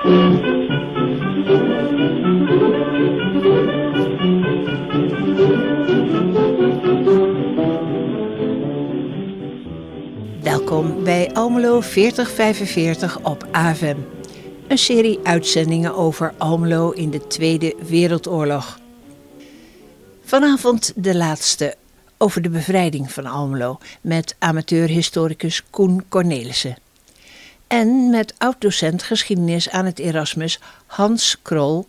Welkom bij Almelo 4045 op AVEM. Een serie uitzendingen over Almelo in de Tweede Wereldoorlog. Vanavond de laatste over de bevrijding van Almelo met amateurhistoricus Koen Cornelissen. En met oud-docent geschiedenis aan het Erasmus Hans Krol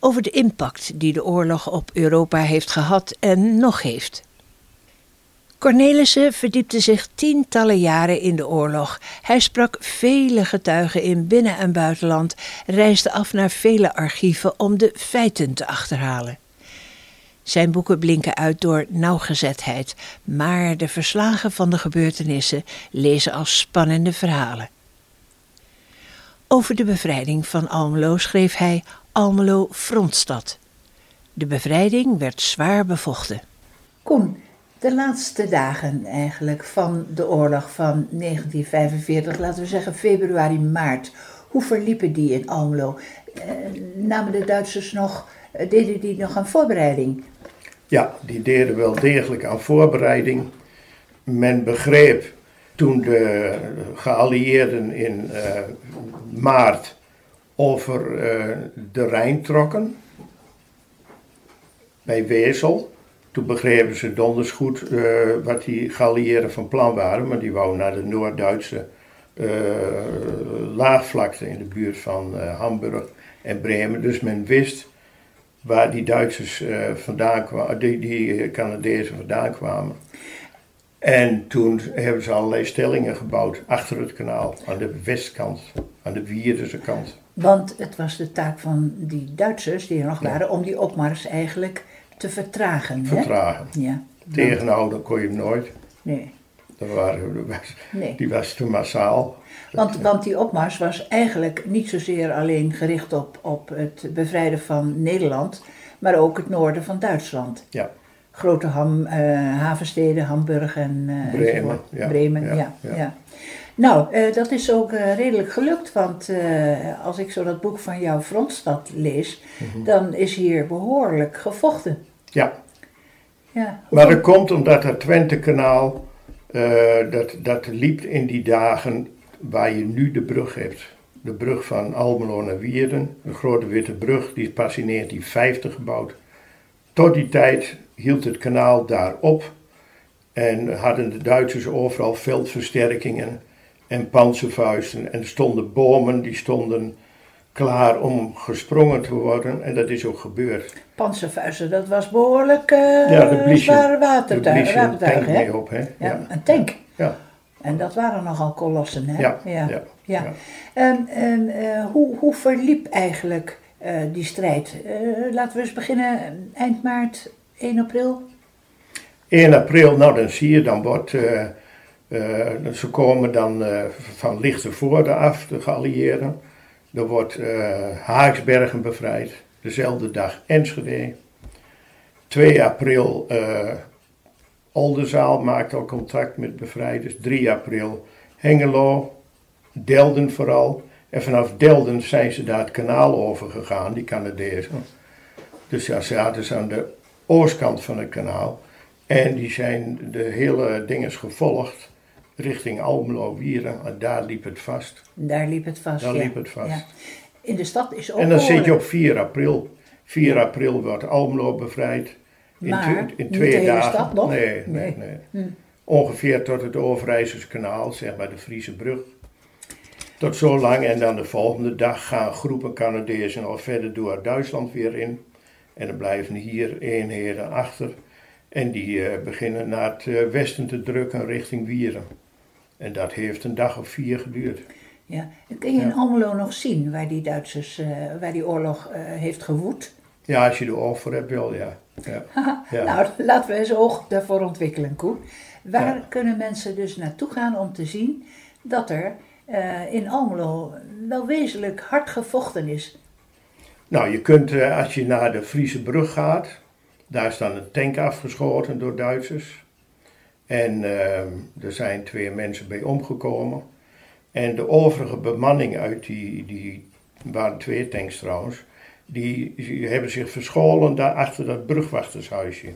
over de impact die de oorlog op Europa heeft gehad en nog heeft. Cornelissen verdiepte zich tientallen jaren in de oorlog. Hij sprak vele getuigen in binnen- en buitenland, reisde af naar vele archieven om de feiten te achterhalen. Zijn boeken blinken uit door nauwgezetheid, maar de verslagen van de gebeurtenissen lezen als spannende verhalen. Over de bevrijding van Almelo schreef hij Almelo Frontstad. De bevrijding werd zwaar bevochten. Koen, de laatste dagen eigenlijk van de oorlog van 1945, laten we zeggen februari, maart. Hoe verliepen die in Almelo? Eh, namen de Duitsers nog, eh, deden die nog aan voorbereiding? Ja, die deden wel degelijk aan voorbereiding. Men begreep toen de geallieerden in uh, maart over uh, de Rijn trokken, bij Wezel. Toen begrepen ze donders goed uh, wat die geallieerden van plan waren, maar die wouden naar de Noord-Duitse laagvlakte in de buurt van Hamburg en Bremen. Dus men wist waar die Duitsers vandaan kwamen, die, die Canadezen vandaan kwamen. En toen hebben ze allerlei stellingen gebouwd achter het kanaal, aan de westkant, aan de Wierdense kant. Want het was de taak van die Duitsers die er nog waren om die opmars eigenlijk te vertragen. Vertragen. Hè? Ja. Tegenhouden kon je hem nooit. Nee. Dat waren, nee. Die was te massaal. Want, want die opmars was eigenlijk niet zozeer alleen gericht op, op het bevrijden van Nederland, maar ook het noorden van Duitsland. Ja. Grote ham, uh, havensteden, Hamburg en uh, Bremen. Ja, Bremen, ja. Nou, uh, dat is ook redelijk gelukt, want als ik zo dat boek van jouw Frontstad lees, mm -hmm. dan is hier behoorlijk gevochten. Ja. ja. Maar dat komt omdat het Twentekanaal, dat, dat liep in die dagen waar je nu de brug hebt. De brug van Almelo naar Wierden, de grote witte brug, die is pas in 1950 gebouwd. Tot die tijd hield het kanaal daar op en hadden de Duitsers overal veldversterkingen en panzervuisten. En er stonden bomen, die stonden klaar om gesprongen te worden en dat is ook gebeurd. Panzervuisten, dat was behoorlijk uh, ja, de zware watertuig, watertuig hè? Op, hè? Ja, ja, een tank. Ja. En dat waren nogal kolossen, hè? Ja. ja. ja, ja. En, en uh, hoe, hoe verliep eigenlijk uh, die strijd? Laten we eens beginnen eind maart, 1 april. 1 april, nou dan zie je, dan wordt, ze komen dan van Lichtenvoorde af, de geallieerden. Er wordt Haaksbergen bevrijd, dezelfde dag Enschede. 2 april Oldenzaal maakt al contact met bevrijders. 3 april Hengelo, Delden vooral. En vanaf Delden zijn ze daar het kanaal over gegaan, die Canadezen. Dus ja, ze hadden ze aan de oostkant van het kanaal. En die zijn de hele dinges gevolgd richting Almelo, Wieren. En daar liep het vast. Daar liep het vast, Daar ja. liep het vast. Ja. In de stad is ook En dan zit je op 4 april. 4 april wordt Almelo bevrijd. In, Maar in twee dagen. stad nog? Nee, nee, Nee. nee. Hm. Ongeveer tot het Overijsselskanaal, zeg maar de Friese brug. Tot zo lang en dan de volgende dag gaan groepen Canadezen al verder door Duitsland weer in. En dan blijven hier eenheden achter. En die eh, beginnen naar het eh, westen te drukken richting Wieren. En dat heeft een dag of vier geduurd. Ja. En kun je in Ja. Almelo nog zien waar die Duitsers, eh, waar die oorlog heeft gewoed? Ja, als je er oog voor hebt, wel ja. ja. Ja. Nou, laten we eens oog daarvoor ontwikkelen, Koen. Waar kunnen mensen dus naartoe gaan om te zien dat er in Almelo wel wezenlijk hard gevochten is? Nou, je kunt eh, als je naar de Friese brug gaat, daar is dan een tank afgeschoten door Duitsers. En eh, er zijn twee mensen bij omgekomen. En de overige bemanning uit die, die er waren twee tanks trouwens, die, die hebben zich verscholen daar achter dat brugwachtershuisje.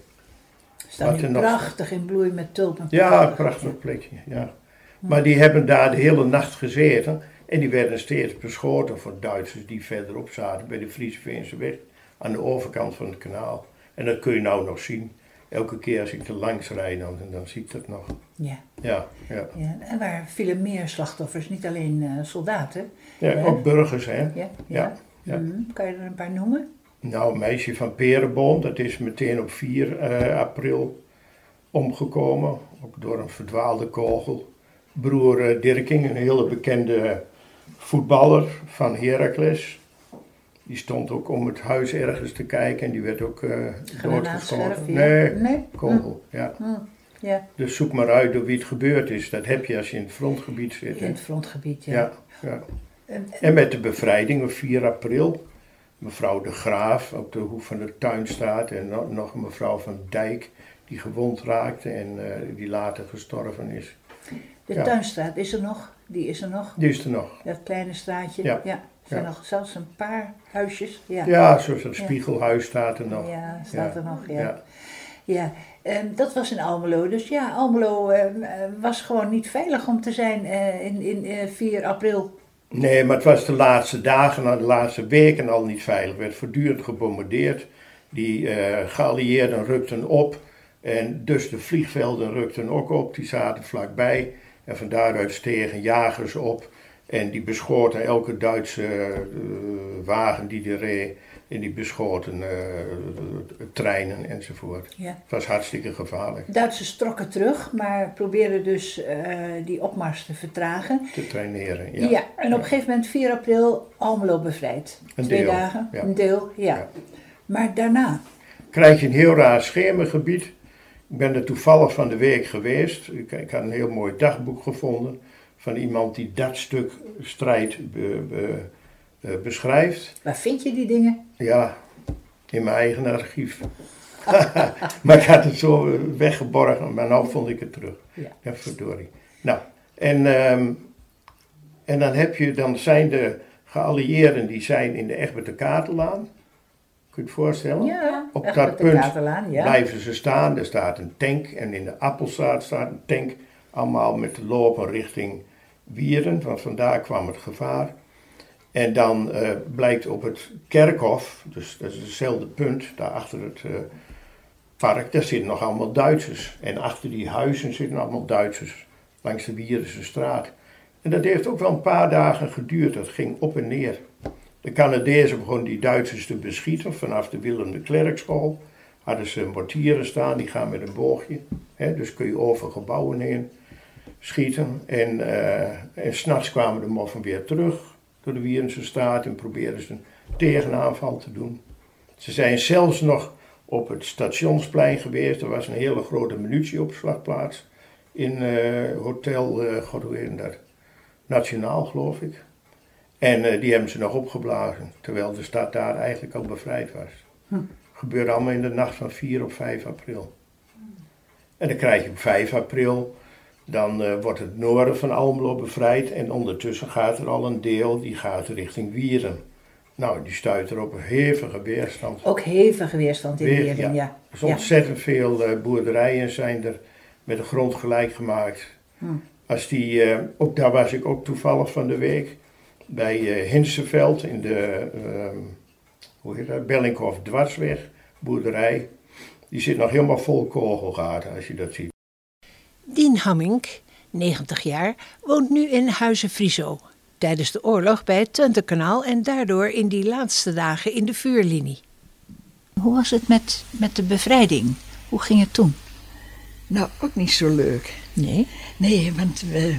Staat nu prachtig in bloei met tulpen. Ja, een prachtig plekje, ja. Maar die hebben daar de hele nacht gezeten en die werden steeds beschoten voor Duitsers die verderop zaten bij de Friesveense weg aan de overkant van het kanaal. En dat kun je nou nog zien. Elke keer als ik er langs rijd, dan, dan zie ik dat nog. Ja. Ja, ja. ja. En waar vielen meer slachtoffers, niet alleen uh, soldaten. Ja, ook burgers, hè? Ja. ja. ja. Mm, kan je er een paar noemen? Nou, meisje van Perenboom, dat is meteen op 4 uh, eh, april omgekomen. Ook door een verdwaalde kogel. Broer uh, Dirking, een hele bekende voetballer van Heracles. Die stond ook om het huis ergens te kijken en die werd ook uh, doodgeschoten. Nee, nee, kogel, hm. ja. Hm. ja. Dus zoek maar uit door wie het gebeurd is. Dat heb je als je in het frontgebied zit. In het frontgebied, ja. ja, ja. En met de bevrijding op 4 april, mevrouw de Graaf op de hoef van de tuin staat en nog mevrouw van Dijk die gewond raakte en uh, die later gestorven is. De ja. tuinstraat is er nog? Die is er nog? Die is er nog. Dat kleine straatje? Ja. ja. Er zijn nog zelfs een paar huisjes. Ja, ja zoals dat spiegelhuis staat er nog. Ja, staat er nog, ja. Ja, um, dat was in Almelo. Dus ja, Almelo uh, was gewoon niet veilig om te zijn uh, in, in uh, 4 april. Nee, maar het was de laatste dagen, de laatste weken al niet veilig. Er werd voortdurend gebombardeerd. Die geallieerden rukten op. En dus de vliegvelden rukten ook op. Die zaten vlakbij. En van daaruit stegen jagers op en die beschoten elke Duitse uh, wagen die er reed. En die beschoten uh, treinen enzovoort. Ja. Het was hartstikke gevaarlijk. Duitsers trokken terug, maar probeerden dus uh, die opmars te vertragen. Te traineren, ja. Ja, en op een gegeven moment 4 april Almelo bevrijd. Een Twee deel, dagen, ja. een deel, ja. Ja. Maar daarna? Krijg je een heel raar schemergebied. Ik ben er toevallig van de week geweest. Ik, ik had een heel mooi dagboek gevonden van iemand die dat stuk strijd be, be, uh, beschrijft. Waar vind je die dingen? Ja, in mijn eigen archief. maar ik had het zo weggeborgen, maar nu vond ik het terug. Ja, ja verdorie. Nou, en, um, en dan heb je, dan zijn de geallieerden die zijn in de Egbert Katelaan. Kun je het voorstellen? Ja, Op dat punt ja. blijven ze staan. Er staat een tank en in de Appelstraat staat een tank. Allemaal met de lopen richting Wieren, want vandaar kwam het gevaar. En dan eh, blijkt op het kerkhof, dus dat is hetzelfde punt, daar achter het eh, park, daar zitten nog allemaal Duitsers. En achter die huizen zitten allemaal Duitsers, langs de Wierense straat. En dat heeft ook wel een paar dagen geduurd, dat ging op en neer. De Canadezen begonnen die Duitsers te beschieten vanaf de Willem de Klerkschool. Hadden ze mortieren staan, die gaan met een boogje. Hè, dus kun je over gebouwen heen schieten. En, uh, en s'nachts kwamen de moffen weer terug door de Wierense straat en probeerden ze een tegenaanval te doen. Ze zijn zelfs nog op het stationsplein geweest. Er was een hele grote munitieopslagplaats in uh, Hotel, uh, heet dat? Nationaal geloof ik. En die hebben ze nog opgeblazen, terwijl de stad daar eigenlijk al bevrijd was. Hm. Gebeurde allemaal in de nacht van 4 op 5 april. En dan krijg je op 5 april dan uh, wordt het noorden van Almelo bevrijd en ondertussen gaat er al een deel die gaat richting Wieren. Nou, die stuit er op een hevige weerstand. Ook hevige weerstand in Weer- Wieren, ja. ja. Dus ontzettend veel uh, boerderijen zijn er met de grond gelijk gemaakt. Hm. Als die, uh, ook daar was ik ook toevallig van de week, bij uh, Hinseveld in de, ehm, hoe heet dat, Bellinghof Dwarsweg, boerderij. Die zit nog helemaal vol kogelgaten als je dat ziet. Dien Hammink, 90 jaar, woont nu in Huizen Frieso. Tijdens de oorlog bij het Twentekanaal en daardoor in die laatste dagen in de vuurlinie. Hoe was het met, met de bevrijding? Hoe ging het toen? Nou, ook niet zo leuk. Nee? Nee, want we,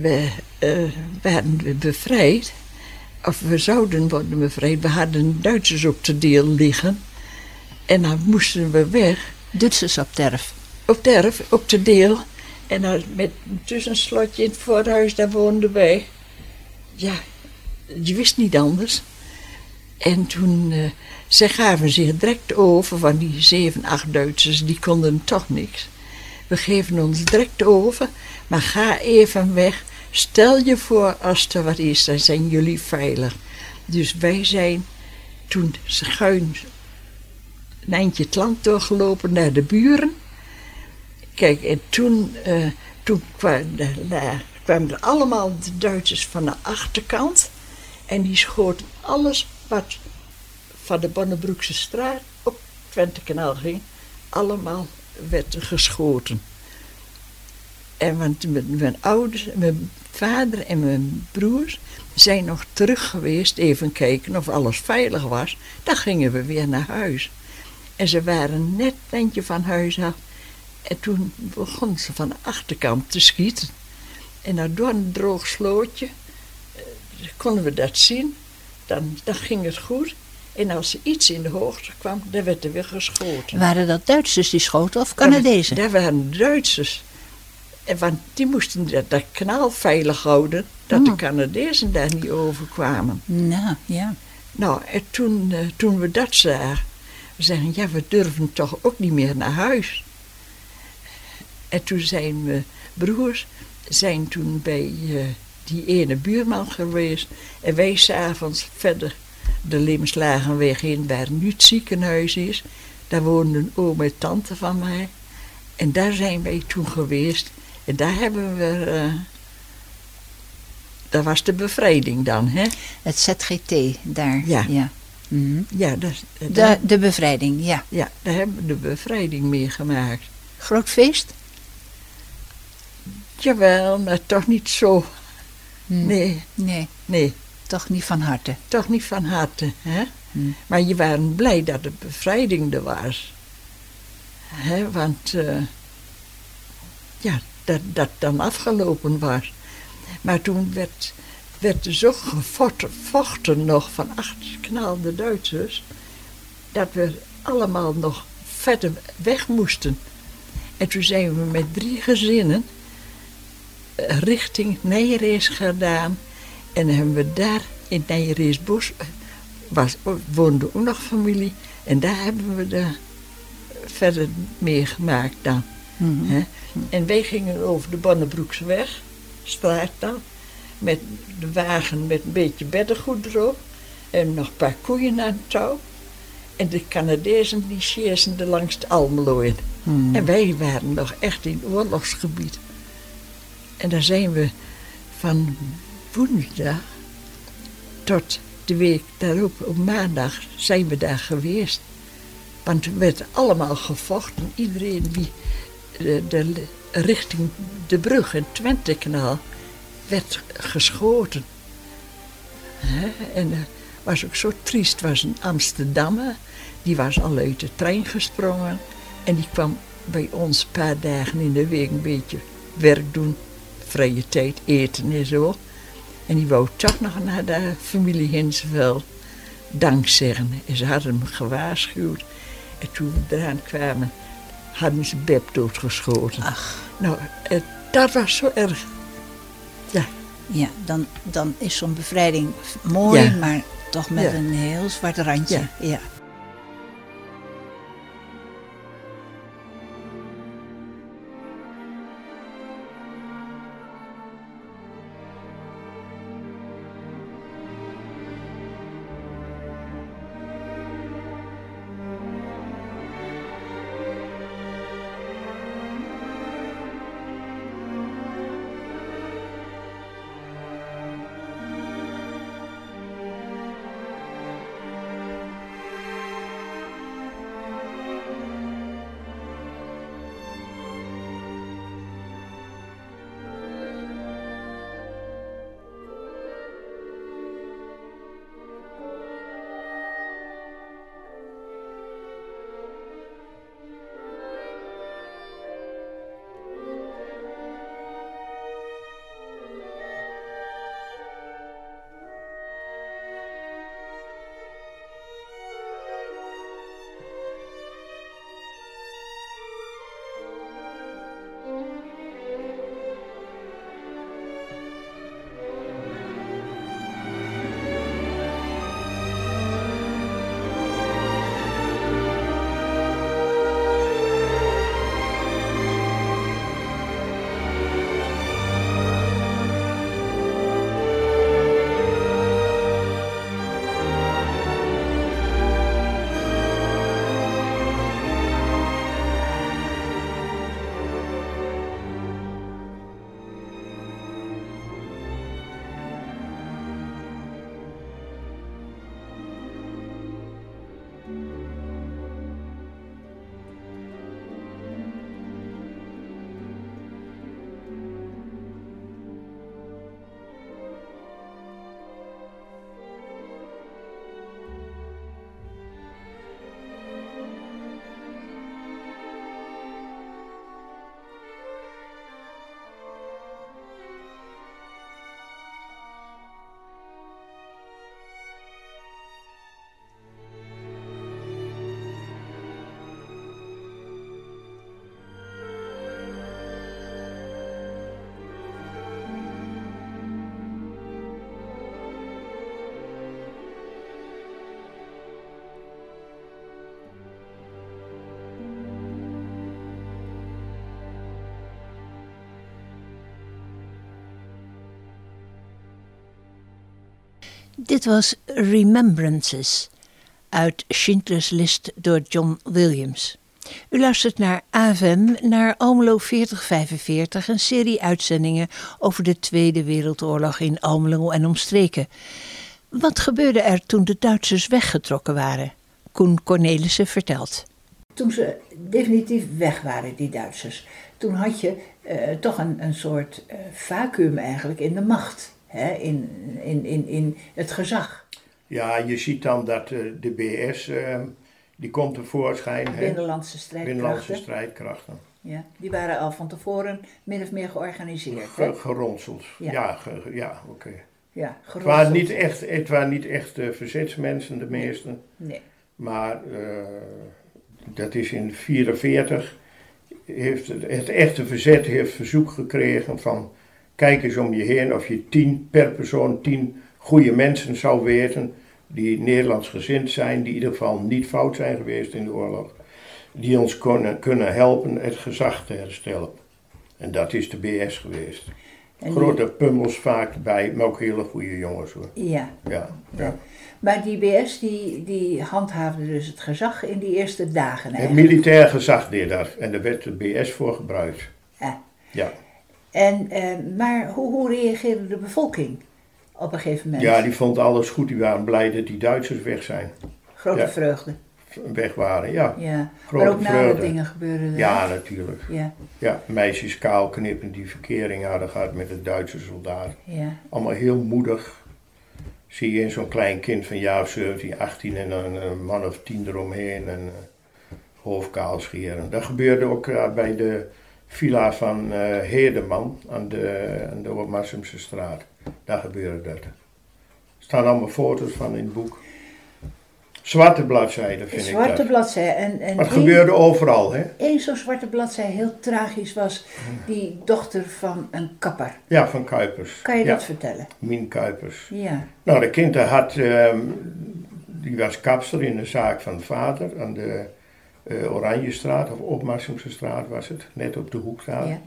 we uh, werden bevrijd. Of we zouden worden bevrijd. We hadden Duitsers op de deel liggen. En dan moesten we weg. Duitsers op terf. Op terf, op de deel. En dan met een tussenslotje in het voorhuis, daar woonden wij. Ja, je wist niet anders. En toen, uh, ze gaven zich direct over van die zeven, acht Duitsers, die konden toch niks. We geven ons direct over, maar ga even weg. stel je voor als er wat is, dan zijn jullie veilig. Dus wij zijn toen schuin een eindje het land doorgelopen naar de buren. Kijk, en toen, uh, toen kwamen, kwamen er allemaal de Duitsers van de achterkant. En die schoten alles wat van de Bonnebroekse straat op Twentekanaal ging, allemaal werd geschoten. En want mijn ouders, mijn vader en mijn broers zijn nog terug geweest, even kijken of alles veilig was. Dan gingen we weer naar huis. En ze waren net een eindje van huis af. En toen begon ze van de achterkant te schieten. En nou door een droog slootje eh, konden we dat zien. Dan, dan ging het goed. En als er iets in de hoogte kwam, dan werd er weer geschoten. Waren dat Duitsers die schoten of Canadezen? Dat waren Duitsers. Want die moesten dat, dat kanaal veilig houden, dat de oh. Canadezen daar niet over kwamen. Nou, ja. Nou, en toen, uh, toen we dat zagen, we zeggen, ja, we durven toch ook niet meer naar huis. En toen zijn we broers, zijn toen bij uh, die ene buurman geweest. En wij s'avonds verder de Limslagenweg in, waar nu het ziekenhuis is. Daar woonde een oom en tante van mij. En daar zijn wij toen geweest. En daar hebben we... Uh, dat was de bevrijding dan, hè? Het ZGT, daar. Ja. ja. Mhm. ja dat, de, de bevrijding, ja. Ja, daar hebben we de bevrijding meegemaakt. Groot feest? Jawel, maar toch niet zo. Hmm. Nee. Nee. Nee. Toch niet van harte. Toch niet van harte, hè? Hmm. Maar je waren blij dat de bevrijding er was. Hè, want uh, ja, dat dat dan afgelopen was. Maar toen werd, werd er zo gevochten nog van achter knalde Duitsers, dat we allemaal nog verder weg moesten. En toen zijn we met drie gezinnen eh, richting Nijrees gedaan. En hebben we daar in Nijreesbos, eh, was, woonde ook nog familie. En daar hebben we de, verder meegemaakt dan. Mm En wij gingen over de Bonnebroekseweg, straat dan, met de wagen met een beetje beddengoed erop. En nog een paar koeien aan het touw. En de Canadezen die sjeerden langs de Almelo in. Hmm. En wij waren nog echt in oorlogsgebied. En daar zijn we van woensdag tot de week daarop, op maandag, zijn we daar geweest. Want er werd allemaal gevochten. Iedereen wie de, de, richting de brug, het Twentekanaal, werd geschoten. En dat was ook zo triest. was een Amsterdammer, die was al uit de trein gesprongen. En die kwam bij ons een paar dagen in de week een beetje werk doen, vrije tijd eten en zo. En die wou toch nog naar de familie Hinsveld dank zeggen. En ze hadden hem gewaarschuwd. En toen we eraan kwamen, hadden ze Beb doodgeschoten. Ach. Nou, dat was zo erg. Ja. Ja, dan, dan is zo'n bevrijding mooi, maar toch met een heel zwart randje. ja. Dit was Remembrances uit Schindler's List door John Williams. U luistert naar AVM, naar Almelo 4045, een serie uitzendingen over de Tweede Wereldoorlog in Almelo en omstreken. Wat gebeurde er toen de Duitsers weggetrokken waren? Koen Cornelissen vertelt. Toen ze definitief weg waren, die Duitsers, toen had je uh, toch een, een soort uh, vacuüm eigenlijk in de macht, hè? In, in, in, in het gezag. Ja, je ziet dan dat uh, de BS, die komt tevoorschijn. Binnenlandse strijdkrachten. Binnenlandse strijdkrachten. Ja, die waren al van tevoren min of meer georganiseerd. Ge geronseld, ja, ja, ja oké. Okay. Ja, het waren niet echt, het waren niet echt verzetsmensen, de meesten. Nee. Maar dat is in 1944 heeft het, het, echte verzet heeft verzoek gekregen van kijk eens om je heen of je tien per persoon tien goede mensen zou weten die Nederlands gezind zijn, die in ieder geval niet fout zijn geweest in de oorlog, die ons kunnen, kunnen helpen het gezag te herstellen. En dat is de BS geweest. Grote pummels vaak bij, maar ook hele goede jongens hoor. Ja. ja, ja. Maar die BS die, die handhaafde dus het gezag in die eerste dagen eigenlijk. Het militair gezag deed dat en daar werd de BS voor gebruikt. Ja. ja. En, eh, maar hoe, hoe reageerde de bevolking op een gegeven moment? Ja, die vond alles goed. Die waren blij dat die Duitsers weg zijn. Grote ja. vreugde. Weg waren, ja. ja. Grote maar ook vreugde. dingen gebeurden. Ja, natuurlijk. Ja. ja, meisjes kaal knippen die verkering hadden gehad met de Duitse soldaat. Ja. Allemaal heel moedig zie je in zo'n klein kind van jaar of 17, 18 en dan een man of tien eromheen en uh, hoofdkaal scheren. Dat gebeurde ook uh, bij de villa van uh, Heerdeman aan de, aan de straat. Daar gebeurde dat. Er staan allemaal foto's van in het boek. Zwarte bladzijde vind zwarte ik dat. bladzijde. En, en maar het gebeurde overal, hè? Eén zo'n zwarte bladzijde, heel tragisch, was die dochter van een kapper. Ja, van Kuipers. Kan je ja. dat vertellen? Mien Kuipers. Ja. Nou, de kind had, um, die was kapster in de zaak van vader aan de uh, Oranjestraat, of Opmarsumse straat was het, net op de hoek daar. Ja.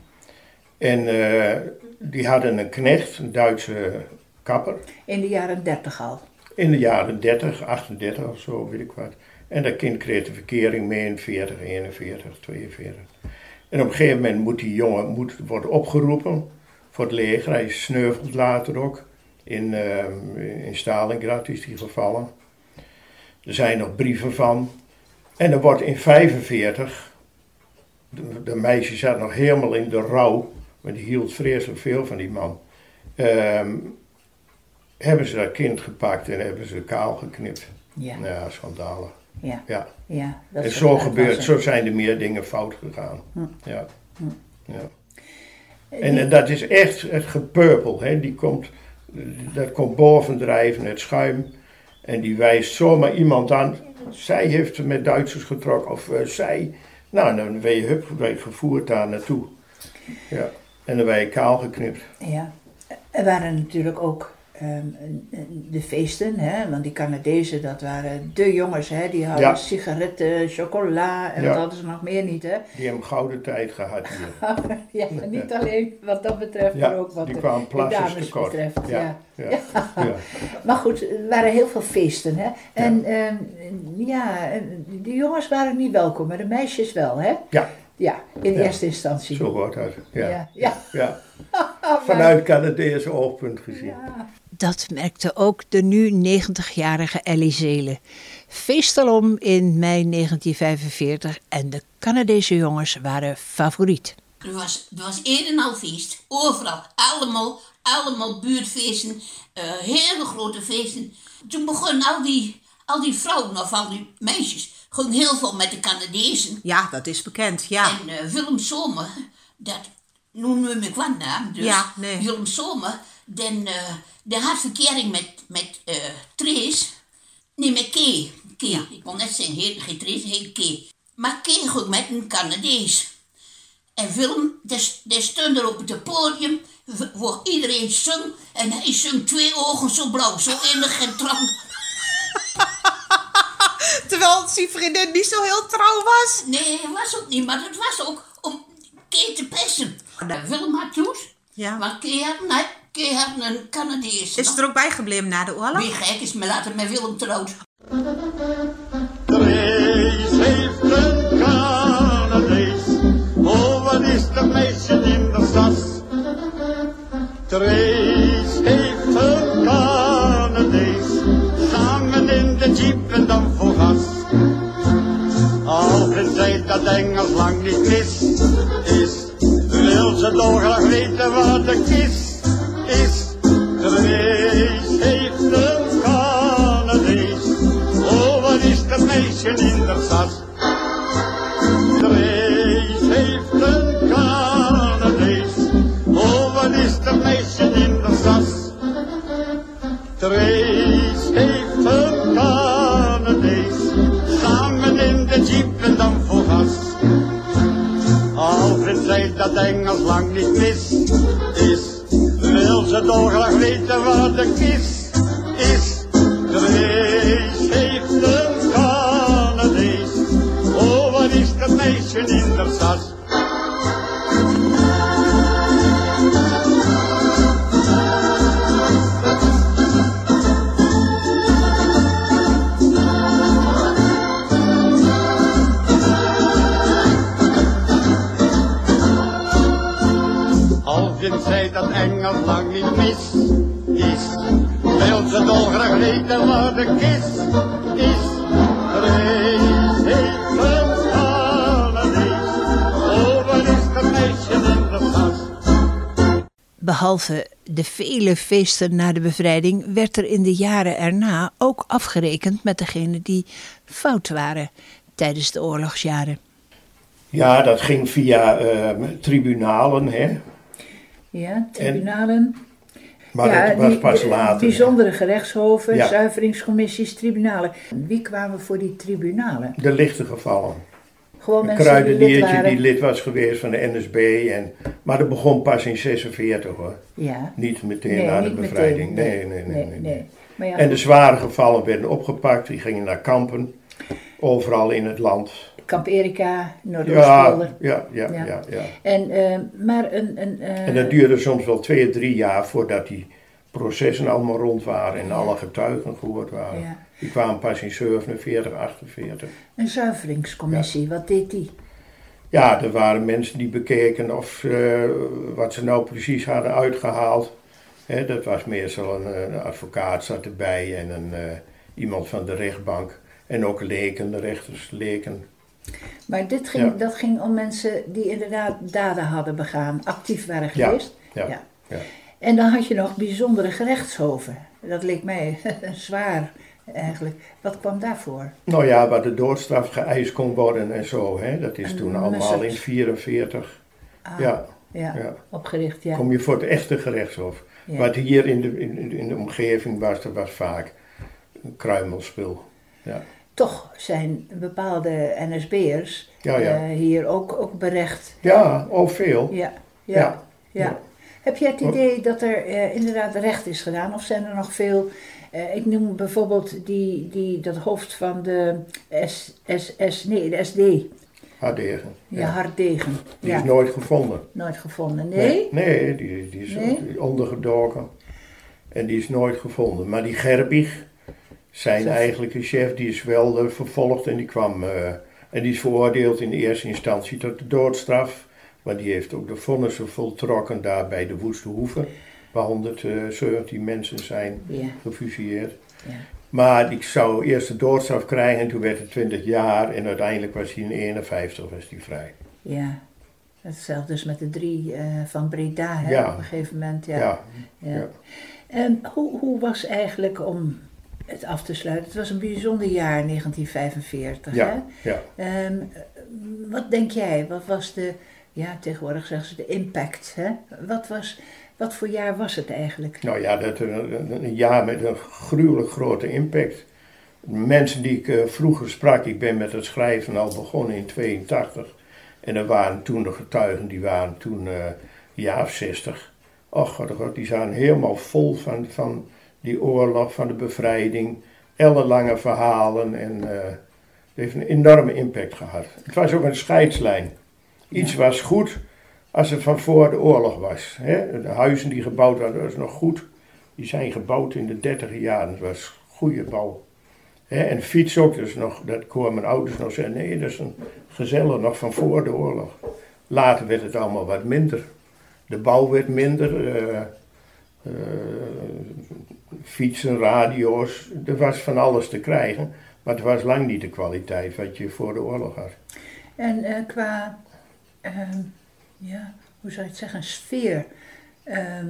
En uh, die hadden een knecht, een Duitse kapper. In de jaren 30 al. In de jaren 30, 38 of zo, weet ik wat. En dat kind kreeg de verkering mee in 40, 41, 42. En op een gegeven moment moet die jongen moet, wordt opgeroepen voor het leger. Hij sneuvelt later ook. In, uh, in Stalingrad is hij gevallen. Er zijn nog brieven van. En er wordt in 45, de, de meisje zat nog helemaal in de rouw, maar die hield vreselijk veel van die man. Um, hebben ze dat kind gepakt en hebben ze kaal geknipt. Ja. Ja, schandalig. Ja. ja. ja dat en zo gebeurt, zo zijn er meer dingen fout gegaan. Hm. Ja. Hm. ja. En, die... en, dat is echt het gepurpel, hè. Die komt, dat komt bovendrijven, het schuim. En die wijst zomaar iemand aan. Zij heeft met Duitsers getrokken, of uh, zij. Nou, dan ben je hup, vervoerd daar naartoe. Ja. En dan ben je kaal geknipt. Ja. Er waren natuurlijk ook um, de feesten, hè? want die Canadezen, dat waren de jongens, hè? die hadden Ja. sigaretten, chocola en Ja. wat hadden ze nog meer niet. Hè? Die hebben gouden tijd gehad hier. ja, niet alleen wat dat betreft, Ja, maar ook wat die de, kwamen de dames tekort. betreft. Ja. Maar goed, er waren heel veel feesten. Hè? En ehm, ja, die jongens waren niet welkom, maar de meisjes wel. Hè? Ja. Ja, in Ja. eerste instantie. Zo wordt dat. Ja. Ja. Ja. Ja. Vanuit Canadese oogpunt gezien. Dat merkte ook de nu 90-jarige Ellie Zelen. Feest alom in mei 1945 en de Canadese jongens waren favoriet. Er was, er was een en al feest. Overal. Allemaal, allemaal buurtfeesten. eh, hele grote feesten. Toen begonnen al die, al die vrouwen of al die meisjes. Gewoon heel veel met de Canadezen. Ja, dat is bekend, ja. En eh, Willem Zomer, dat noem ik wat naam. Dus Ja, nee. Willem Zomer, den, eh, die had verkering met, met eh Trees. Nee, met. Kay. Ik wil net zeggen, heet geen Trees, heet Kay. Maar Kay ging met een Canadees. En Willem, die, stond er op het podium, waar iedereen zong. En hij zong twee ogen zo blauw, zo innig en trouw. Terwijl zijn vriendin niet zo heel trouw was. Nee, was ook niet, maar dat was ook om Kay te pesten. Willem had toes. Ja. Maar Kay had, nee, Kee had een Canadees. Is het er ook bijgebleven na de oorlog? Wie gek is me later met Willem trouwd. Drees heeft een Canadees. Oh, wat is de meisje in de sas? Drees heeft een Canadees. Samen in de jeep en dan voor gas. Alfred zei dat Engels lang niet mis is. Wil ze dolgraag weten wat de kist is. Drees heeft een Canadees. Oh, wat is de meisje in de stad? Drees heeft een Canadees. Oh, wat is de meisje in de stad? Drees heeft een Canadees. Samen in de jeep en dan voor gas. Alfred zei dat Engels de vele feesten na de bevrijding werd er in de jaren erna ook afgerekend met degenen die fout waren tijdens de oorlogsjaren. Ja, dat ging via eh, tribunalen, hè. Ja, tribunalen. Maar ja, dat was die- pas later. Bijzondere gerechtshoven, Ja. zuiveringscommissies, tribunalen. Wie kwamen voor die tribunalen? De lichte gevallen. Gewoon Een mensen die lid kruideniertje die lid was geweest van de NSB. En, maar dat begon pas in 46 hoor. Ja. Niet meteen Nee, na de bevrijding. meteen. Nee, nee, nee. nee, nee. Maar ja, En de zware gevallen werden opgepakt. Die gingen naar kampen. Overal in het land. Kamp Erika, Noordoostpolder. ja, ja, Ja. ja. ja. En, eh, maar een... een eh, En dat duurde soms wel twee, drie jaar voordat die processen allemaal rond waren en alle getuigen gehoord waren. Ja. Die kwamen pas in 47, 48. een zuiveringscommissie, wat deed die? Ja, er waren mensen die bekeken of eh, wat ze nou precies hadden uitgehaald. Dat was meestal een, een advocaat zat erbij en een, eh, iemand van de rechtbank. En ook leken, de rechters leken. Maar dit ging, Ja. dat ging om mensen die inderdaad daden hadden begaan, actief waren geweest. ja, Ja. En dan had je nog bijzondere gerechtshoven. Dat leek mij zwaar eigenlijk. Wat kwam daarvoor? Nou ja, waar de doodstraf geëist kon worden en zo. Hè, dat is En toen allemaal in 44. Ah, Ja, ja, ja. opgericht, ja. kom je voor het echte gerechtshof. Ja. Wat hier in de, in, in de omgeving was, dat was vaak een kruimelspul. Ja. Toch zijn bepaalde NSB'ers Ja, ja. eh, hier ook, ook berecht. Ja, oh veel. Ja, ja, ja. Heb jij het idee dat er eh, inderdaad recht is gedaan? Of zijn er nog veel... eh, ik noem bijvoorbeeld die, die, dat hoofd van de SS, nee, de SD. Hardegen. Ja, Harddegen. Die ja, is nooit gevonden. nooit gevonden. Nee? Nee, die, die is Nee? ondergedoken. En die is nooit gevonden. Maar die Gerbig, zijn Zo. eigenlijke chef, die is wel eh, vervolgd en die kwam... en die is veroordeeld in de eerste instantie tot de doodstraf. Maar die heeft ook de vonnissen voltrokken daar bij de Woeste Hoeve. Waar 117 mensen zijn Ja, gefusilleerd. ja. Maar ik zou eerst de doodstraf krijgen en toen werd het 20 jaar. En uiteindelijk was hij in 51 was hij vrij. ja. Hetzelfde dus met de drie eh, van Breda, hè, Ja. op een gegeven moment. Ja. Ja, ja. ja. En hoe, hoe was eigenlijk, om het af te sluiten, het was een bijzonder jaar 1945, hè? ja, ja. Ehm, wat denk jij, wat was de, ja tegenwoordig zeggen ze de impact, hè? Wat, was, wat voor jaar was het eigenlijk? Nou ja, dat een, een- jaar met een gruwelijk grote impact. Mensen die ik eh, vroeger sprak, ik ben met het schrijven al begonnen in 82. En er waren toen de getuigen, die waren toen eh een jaar of 60. Och god, oh god, die zaten helemaal vol van, van die oorlog, van de bevrijding. Ellenlange verhalen en eh, het heeft een enorme impact gehad. Het was ook een scheidslijn. Iets was goed, als het van voor de oorlog was. Hè? De huizen die gebouwd waren, dat was nog goed. Die zijn gebouwd in de dertig jaren. Dat was goede bouw. Hè? En fiets ook, dus nog, dat kwamen mijn ouders nog zeggen, nee, dat is een gezellig nog van voor de oorlog. Later werd het allemaal wat minder. De bouw werd minder. eh, eh, fietsen, radio's, er was van alles te krijgen. Maar het was lang niet de kwaliteit wat je voor de oorlog had. En eh, qua, ehm, ja, hoe zou je het zeggen, sfeer. Ehm,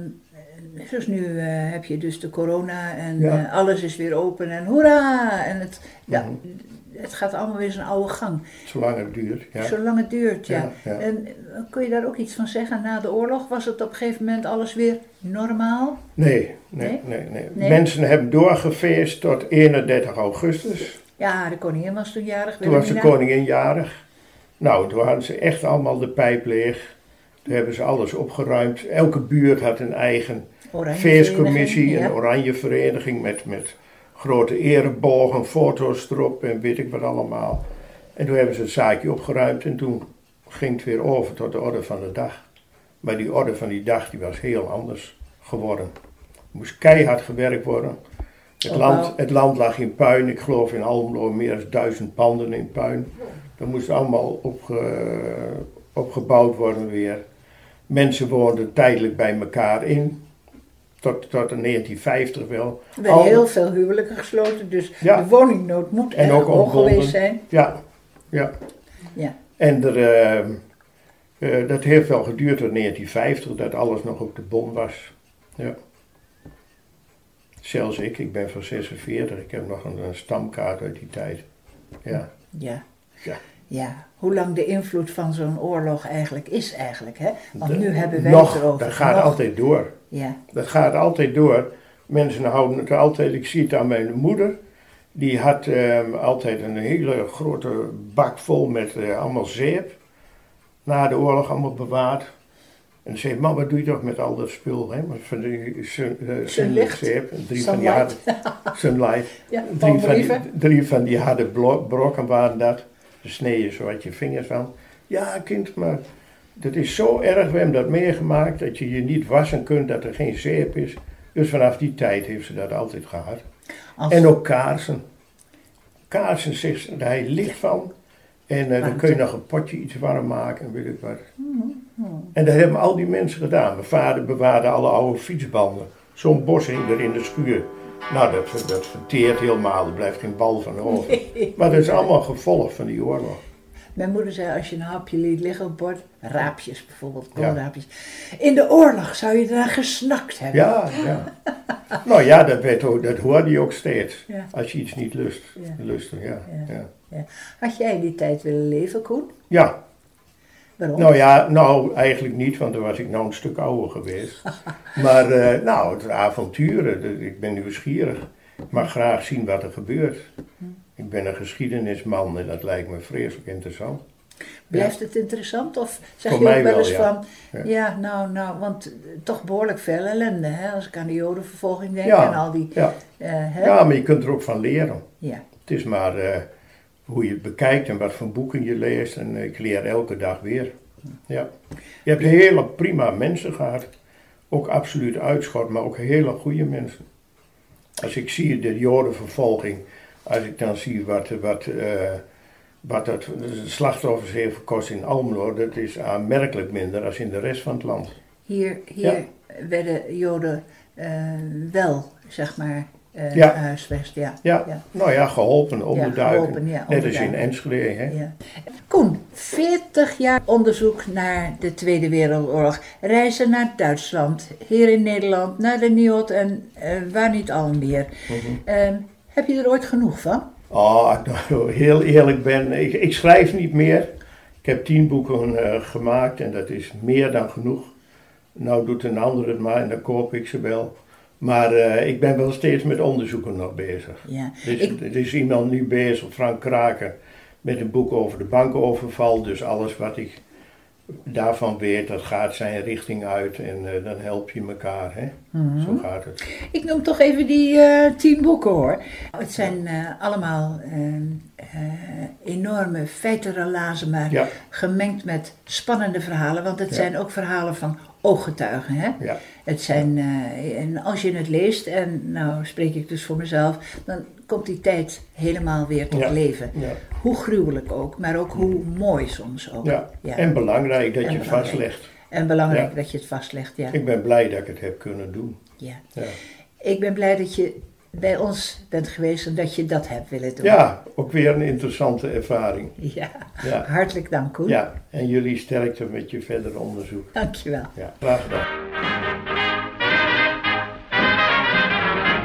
eh, zoals nu eh, heb je dus de corona en Ja. eh, alles is weer open en hoera! En het, ja, Mhm. het gaat allemaal weer zijn oude gang. Zolang het duurt. Ja. Zolang het duurt, ja. En kun je daar ook iets van zeggen? Na de oorlog was het op een gegeven moment alles weer normaal? Nee, nee, Nee? nee, nee, Nee? Mensen hebben doorgefeest tot 31 augustus. Ja, de koningin was toen jarig. Toen was de koningin jarig. Nou, toen hadden ze echt allemaal de pijp leeg. Toen hebben ze alles opgeruimd. Elke buurt had een eigen feestcommissie, vereniging, een oranje vereniging met, met grote erebogen, foto's erop en weet ik wat allemaal. En toen hebben ze het zaakje opgeruimd en toen ging het weer over tot de orde van de dag. Maar die orde van die dag die was heel anders geworden. Er moest keihard gewerkt worden. Het land, het land lag in puin. Ik geloof in Almelo meer dan duizend panden in puin. Dat moest allemaal opge- opgebouwd worden weer. Mensen woonden tijdelijk bij elkaar in. Tot, tot in 1950 wel. Er werden heel veel huwelijken gesloten, dus Ja. de woningnood moet En erg ook hoog geweest zijn. Ja, ja. Ja. En er, eh, eh, dat heeft wel geduurd tot 1950, dat alles nog op de bom was. Ja. Zelfs ik, ik ben van 46, ik heb nog een, een stamkaart uit die tijd. Ja. Ja. Ja. Ja, hoe lang de invloed van zo'n oorlog eigenlijk is eigenlijk, hè? Want De- nu hebben wij nog, het erover. dat gaat Nog. altijd door. Ja, Dat gaat altijd door. Mensen houden het altijd, ik zie het aan mijn moeder. Die had ehm, altijd een hele grote bak vol met eh, allemaal zeep. Na de oorlog allemaal bewaard. En dan zei wat doe je toch met al dat spul? Hè? Van die sun, Sunlicht. Drie van die harde, sunlight. ja Drie van, die, drie van die harde brokken waren dat. De snee je zo uit je vingers van. Ja, kind, maar dat is zo erg. We hebben dat meegemaakt dat je je niet wassen kunt, dat er geen zeep is. Dus vanaf die tijd heeft ze dat altijd gehad. Als- En ook kaarsen. Kaarsen, zegt ze, daar heb je licht van. En eh, dan kun je nog een potje iets warm maken en weet ik wat. Mhm, En dat hebben al die mensen gedaan. Mijn vader bewaarde alle oude fietsbanden. Zo'n bos hing er in de schuur. Nou, dat, dat verteert helemaal. Er blijft geen bal van over. Maar dat is allemaal gevolg van die oorlog. Mijn moeder zei, als je een hapje liet liggen op bord, raapjes bijvoorbeeld, Ja. koolraapjes. In de oorlog zou je eraan gesnakt hebben. Ja, ja. Nou ja, dat, werd ook, dat hoorde je ook steeds. Ja. Als je iets niet lust. Ja. Lustte, ja. Ja. Had jij die tijd willen leven, Koen? ja. Waarom? Nou ja, nou eigenlijk niet, want dan was ik nou een stuk ouder geweest. Maar eh, nou, het avonturen, dat- ik ben nieuwsgierig. Ik mag graag zien wat er gebeurt. Ik ben een geschiedenisman en dat lijkt me vreselijk interessant. Blijft het interessant? Of zeg Voor je ook wel eens ja. van, ja. Ja. nou, nou, want eh, toch behoorlijk veel ellende, hè? Als ik aan de jodenvervolging denk en al die, Ja. eh, hè? ja, maar je kunt er ook van leren. Ja. Het is maar eh, hoe je het bekijkt en wat voor boeken je leest. En ik leer elke dag weer. Ja. Je hebt hele prima mensen gehad. Ook absoluut uitschot, maar ook hele goede mensen. Als ik zie de jodenvervolging, als ik dan zie wat, wat, eh, wat dat de slachtoffers heeft gekost in Almelo, dat is aanmerkelijk minder dan in de rest van het land. Hier, hier werden joden eh, wel, zeg maar, eh Ja. huisvest, ja. Ja, Ja. nou ja, geholpen, onderduiken. geholpen, ja, Net als in onderduiken. Enschede. Hè? Ja. Koen, 40 jaar onderzoek naar de Tweede Wereldoorlog. Reizen naar Duitsland, hier in Nederland, naar de NIOD en eh, waar niet al meer. Eh, heb je er ooit genoeg van? Oh, nou heel eerlijk ben, ik, ik schrijf niet meer. Ik heb tien boeken eh, gemaakt en dat is meer dan genoeg. Nou doet een ander het maar en dan koop ik ze wel. Maar eh, ik ben wel steeds met onderzoeken nog bezig. Ja. Er is, Ik- er is iemand nu bezig, Frank Kraken, met een boek over de bankenoverval. Dus alles wat ik daarvan weet dat gaat zijn richting uit en eh, dan help je elkaar. Hè? Mhm. Zo gaat het. Ik noem toch even die eh, tien boeken hoor. Het zijn eh, allemaal ehm, eh, enorme feitenrelazen, maar Ja. gemengd met spannende verhalen. Want het Ja. zijn ook verhalen van ooggetuigen. Hè? Ja. Het zijn, eh, en als je het leest, en nou spreek ik dus voor mezelf, dan komt die tijd helemaal weer tot Ja. leven. Ja. Hoe gruwelijk ook, maar ook hoe mooi soms ook. Ja. Ja. En belangrijk dat En je het vastlegt. En belangrijk dat je het vastlegt, ja. Ik ben blij dat ik het heb kunnen doen. ja. Ja, Ik ben blij dat je bij ons bent geweest en dat je dat hebt willen doen. ja ook weer een interessante ervaring. Ja. Ja. Hartelijk dank, Koen. Ja, en jullie sterkte met je verdere onderzoek. Dankjewel. Ja, graag gedaan.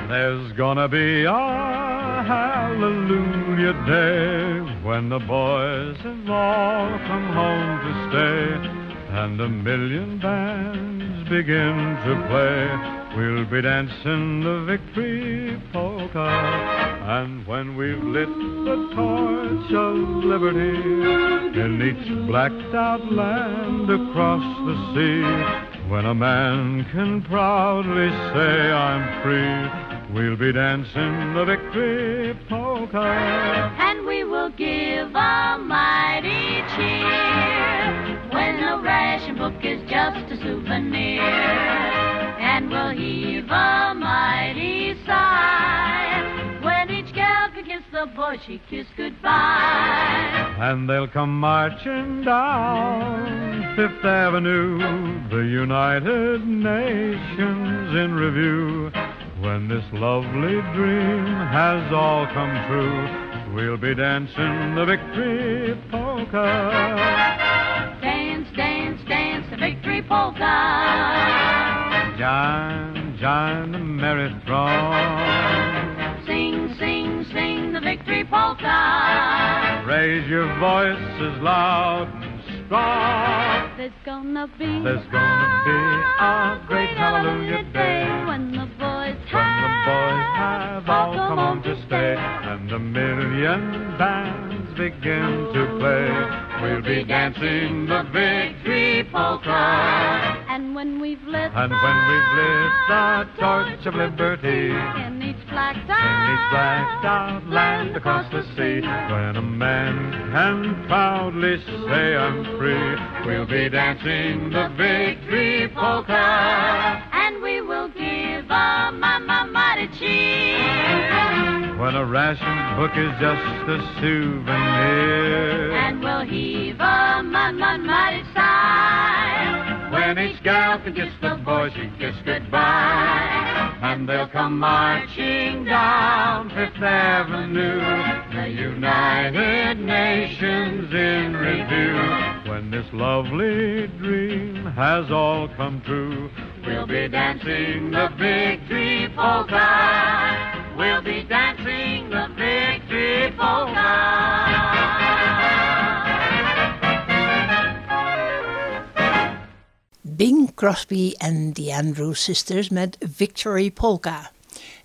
There's gonna be a hallelujah day when the boys have all come home to stay and a million bands begin to play. We'll be dancing the victory polka and when we've lit the torch of liberty in each blacked out land across the sea when a man can proudly say I'm free We'll be dancing the victory polka. and we will give a mighty cheer when the ration book is just a souvenir. And we'll heave a mighty sigh when each gal can kiss the boy she kissed goodbye. And they'll come marching down Fifth Avenue, the United Nations in review. When this lovely dream has all come true, we'll be dancing the victory polka. Dance, dance, dance the victory polka. Join, join the merry throng. Sing, sing, sing the victory polka. Raise your voices loud and strong. There's gonna be There's gonna be a great hallelujah day when the boys when the boys have all come home to stay and the million bands begin to play. We'll be dancing the victory polka. And when we've lit And when we've lit the torch of liberty in each blacked in each blacked out land across the sea, when a man can proudly say I'm free, we'll be dancing the victory polka. and we will give a mama mighty cheer. When a ration book is just a souvenir. And we'll heave a man, mighty sigh. Each gal can kiss the boy she kissed goodbye. And they'll come marching down Fifth Avenue, the United Nations in review. When this lovely dream has all come true, we'll be dancing the victory polka. We'll be dancing the victory polka. Bing Crosby en the Andrews Sisters met Victory Polka.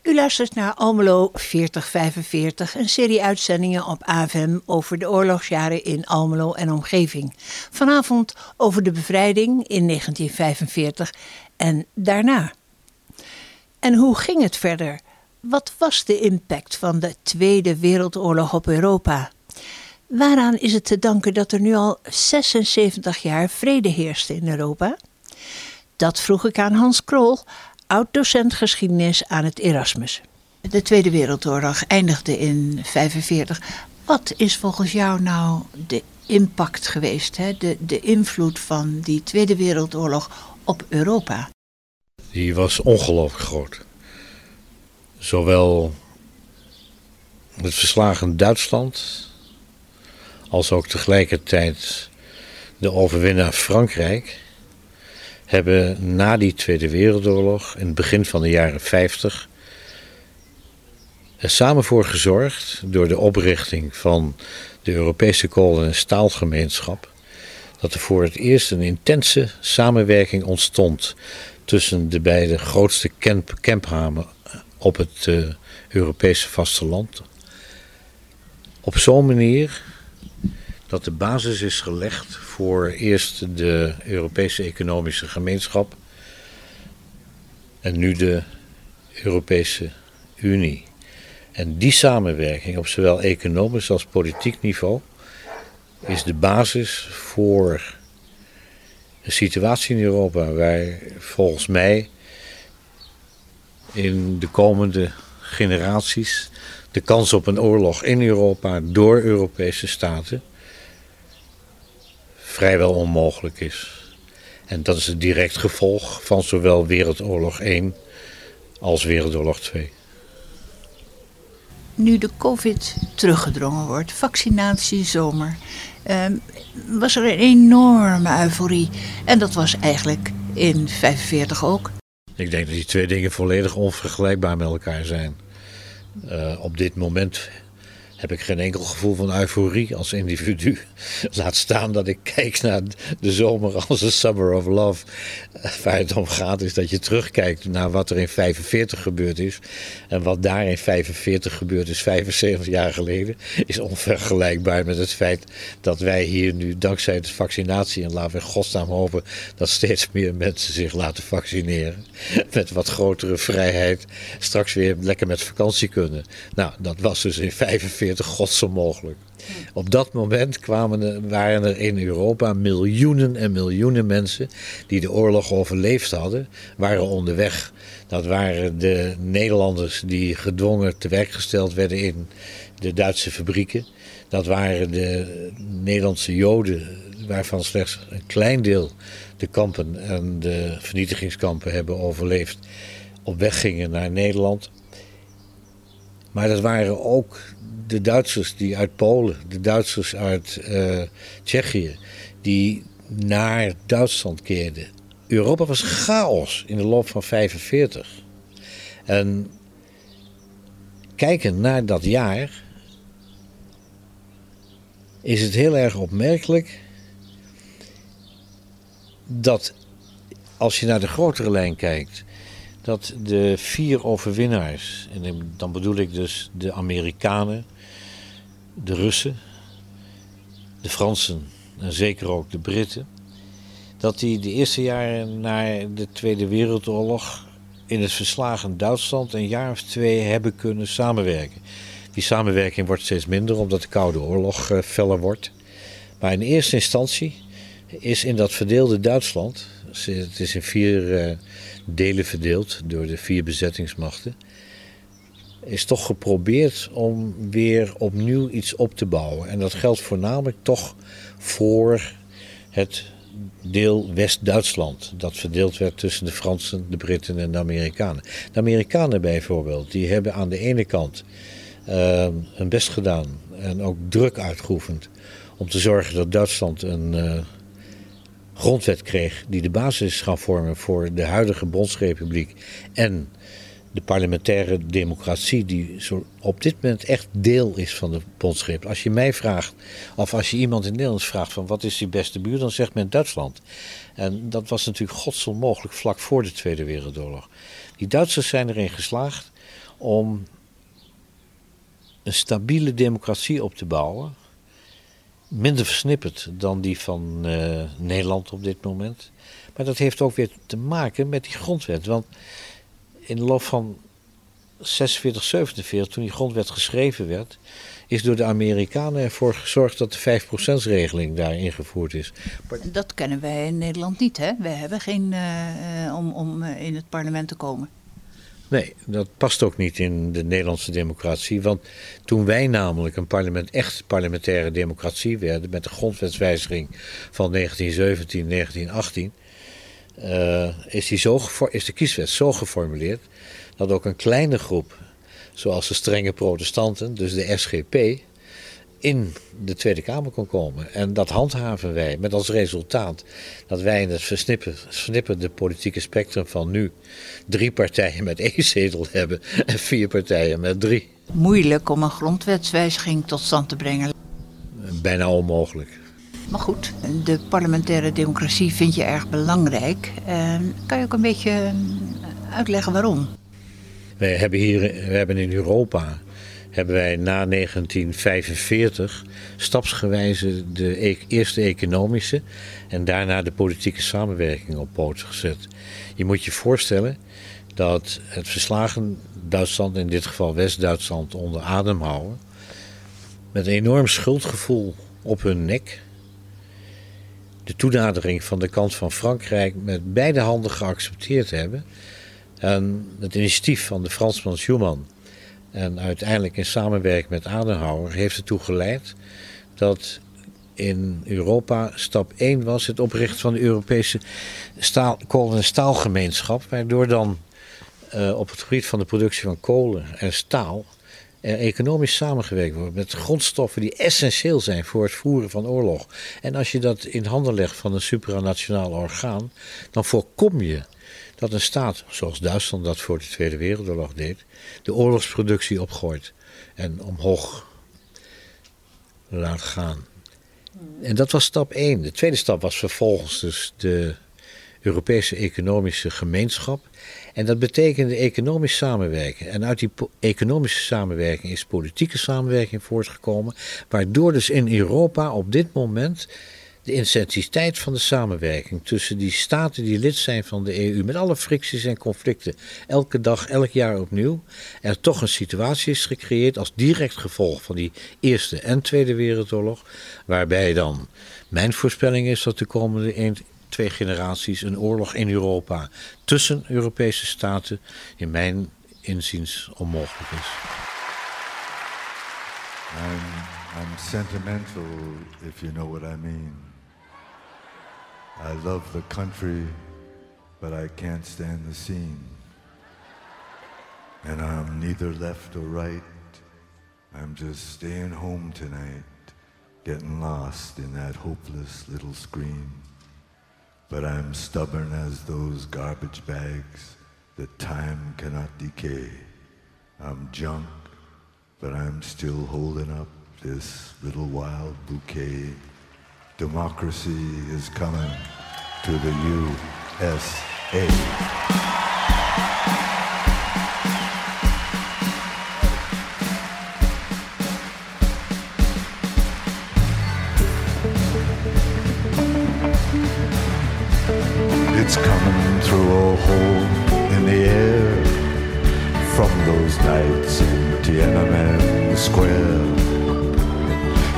U luistert naar Almelo 4045, een serie uitzendingen op AVM over de oorlogsjaren in Almelo en omgeving. Vanavond over de bevrijding in 1945 en daarna. En hoe ging het verder? Wat was de impact van de Tweede Wereldoorlog op Europa? Waaraan is het te danken dat er nu al 76 jaar vrede heerste in Europa? Dat vroeg ik aan Hans Krol, oud-docent geschiedenis aan het Erasmus. De Tweede Wereldoorlog eindigde in 1945. Wat is volgens jou nou de impact geweest, hè? De, de invloed van die Tweede Wereldoorlog op Europa? Die was ongelooflijk groot. Zowel het verslagen Duitsland als ook tegelijkertijd de overwinnaar Frankrijk hebben na die Tweede Wereldoorlog, in het begin van de jaren 50, er samen voor gezorgd, door de oprichting van de Europese kolen- en staalgemeenschap, dat er voor het eerst een intense samenwerking ontstond tussen de beide grootste camp op het uh, Europese vasteland. Op zo'n manier dat de basis is gelegd voor eerst de Europese Economische Gemeenschap en nu de Europese Unie. En die samenwerking op zowel economisch als politiek niveau is de basis voor een situatie in Europa waar volgens mij in de komende generaties de kans op een oorlog in Europa door Europese staten vrijwel onmogelijk is. En dat is het direct gevolg van zowel Wereldoorlog 1 als Wereldoorlog 2. Nu de COVID teruggedrongen wordt, vaccinatie, zomer, ehm, was er een enorme euforie. En dat was eigenlijk in 45 ook. Ik denk dat die twee dingen volledig onvergelijkbaar met elkaar zijn. Uh, op dit moment heb ik geen enkel gevoel van euforie als individu. Laat staan dat ik kijk naar de zomer als een summer of love. Waar het om gaat is dat je terugkijkt naar wat er in 45 gebeurd is. En wat daar in 45 gebeurd is, 75 jaar geleden, is onvergelijkbaar met het feit dat wij hier nu dankzij de vaccinatie, en laten we godsnaam hopen dat steeds meer mensen zich laten vaccineren, met wat grotere vrijheid straks weer lekker met vakantie kunnen. Nou, dat was dus in 45 40 mogelijk. Op dat moment kwamen er, waren er in Europa miljoenen en miljoenen mensen die de oorlog overleefd hadden, waren onderweg. Dat waren de Nederlanders die gedwongen te werk gesteld werden in de Duitse fabrieken. Dat waren de Nederlandse Joden, waarvan slechts een klein deel de kampen en de vernietigingskampen hebben overleefd, op weg gingen naar Nederland. Maar dat waren ook de Duitsers die uit Polen, de Duitsers uit uh, Tsjechië, die naar Duitsland keerden. Europa was chaos in de loop van 45. En kijken naar dat jaar is het heel erg opmerkelijk dat als je naar de grotere lijn kijkt, dat de vier overwinnaars, en dan bedoel ik dus de Amerikanen, de Russen, de Fransen en zeker ook de Britten, dat die de eerste jaren na de Tweede Wereldoorlog in het verslagen Duitsland een jaar of twee hebben kunnen samenwerken. Die samenwerking wordt steeds minder omdat de Koude Oorlog uh, feller wordt. Maar in eerste instantie is in dat verdeelde Duitsland, het is in vier uh, delen verdeeld door de vier bezettingsmachten, is toch geprobeerd om weer opnieuw iets op te bouwen. En dat geldt voornamelijk toch voor het deel West-Duitsland. Dat verdeeld werd tussen de Fransen, de Britten en de Amerikanen. De Amerikanen bijvoorbeeld, die hebben aan de ene kant uh, hun best gedaan en ook druk uitgeoefend om te zorgen dat Duitsland een uh, grondwet kreeg die de basis gaan vormen voor de huidige Bondsrepubliek en de parlementaire democratie, die zo op dit moment echt deel is van de bondschap. Als je mij vraagt, of als je iemand in Nederland vraagt van wat is je beste buur, dan zegt men Duitsland. En dat was natuurlijk godsonmogelijk vlak voor de Tweede Wereldoorlog. Die Duitsers zijn erin geslaagd om een stabiele democratie op te bouwen. Minder versnipperd dan die van uh, Nederland op dit moment. Maar dat heeft ook weer te maken met die grondwet. Want in de loop van 46, 47, toen die grondwet geschreven werd, is door de Amerikanen ervoor gezorgd dat de 5%-regeling daar ingevoerd is. Dat kennen wij in Nederland niet, hè? Wij hebben geen uh, om, om uh, in het parlement te komen. Nee, dat past ook niet in de Nederlandse democratie. Want toen wij namelijk een parlement, echt parlementaire democratie werden, met de grondwetswijziging van 1917, 1918 uh, is, die zo is de kieswet zo geformuleerd dat ook een kleine groep, zoals de strenge protestanten, dus de SGP, in de Tweede Kamer kon komen. En dat handhaven wij met als resultaat dat wij in het versnipperde politieke spectrum van nu drie partijen met één zetel hebben en vier partijen met drie. Moeilijk om een grondwetswijziging tot stand te brengen. Bijna onmogelijk. Maar goed, de parlementaire democratie vind je erg belangrijk. Uh, kan je ook een beetje ehm, uitleggen waarom? Wij hebben hier we hebben in Europa hebben wij na 1945 stapsgewijze de e- eerste economische en daarna de politieke samenwerking op poten gezet. Je moet je voorstellen dat het verslagen Duitsland, in dit geval West-Duitsland, onder adem houden, met een enorm schuldgevoel op hun nek, de toenadering van de kant van Frankrijk met beide handen geaccepteerd hebben. En het initiatief van de Fransman Schuman en uiteindelijk in samenwerking met Adenauer heeft ertoe geleid dat in Europa stap 1 was het oprichten van de Europese staal, kolen- en staalgemeenschap, waardoor dan uh, op het gebied van de productie van kolen en staal er economisch samengewerkt wordt met grondstoffen die essentieel zijn voor het voeren van oorlog. En als je dat in handen legt van een supranationaal orgaan, dan voorkom je dat een staat, zoals Duitsland dat voor de Tweede Wereldoorlog deed, de oorlogsproductie opgooit en omhoog laat gaan. En dat was stap 1. De tweede stap was vervolgens dus de Europese Economische Gemeenschap. En dat betekende economisch samenwerken. En uit die economische samenwerking is politieke samenwerking voortgekomen. Waardoor dus in Europa op dit moment de intensiteit van de samenwerking tussen die staten die lid zijn van de EU, met alle fricties en conflicten, elke dag, elk jaar opnieuw, er toch een situatie is gecreëerd als direct gevolg van die Eerste en Tweede Wereldoorlog, waarbij dan mijn voorspelling is dat de komende twee generaties een oorlog in Europa tussen Europese staten in mijn inziens onmogelijk is. I'm, I'm sentimental, if you know what I mean. I love the country, but I can't stand the scene. And I'm neither left or right. I'm just staying home tonight, getting lost in that hopeless little screen. But I'm stubborn as those garbage bags that time cannot decay. I'm junk, but I'm still holding up this little wild bouquet. Democracy is coming to the USA. In the air from those nights in Tiananmen Square.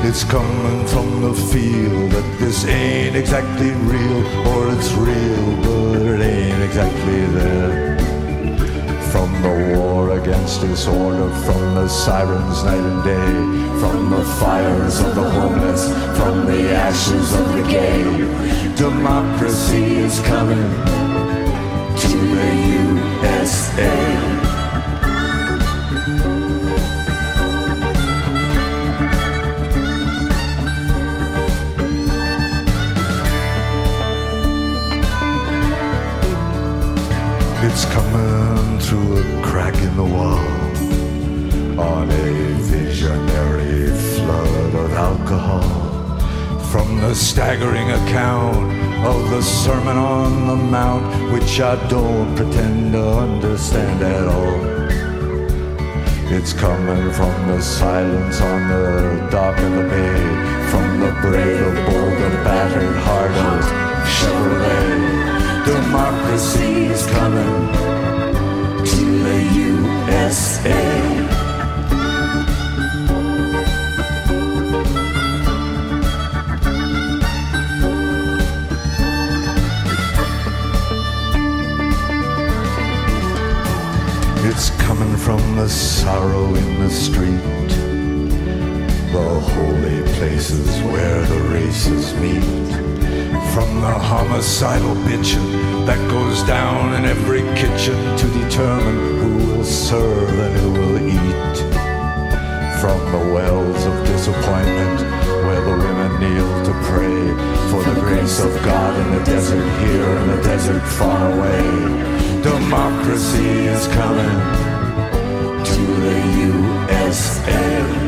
It's coming from the feel that this ain't exactly real, or it's real, but it ain't exactly there. From the war against disorder, from the sirens night and day, from the fires of the homeless, from the ashes of the gay, democracy is coming the USA. It's coming through a crack in the wall on a visionary flood of alcohol. From the staggering account of the Sermon on the Mount, which I don't pretend to understand at all. It's coming from the silence on the dock of the bay, from the brave, the bold, the battered heart of Chevrolet. Democracy is coming to the USA. The sorrow in the street, the holy places where the races meet. From the homicidal bitching that goes down in every kitchen to determine who will serve and who will eat. From the wells of disappointment where the women kneel to pray for the grace of God in the desert here and the desert far away. Democracy is coming to the USA.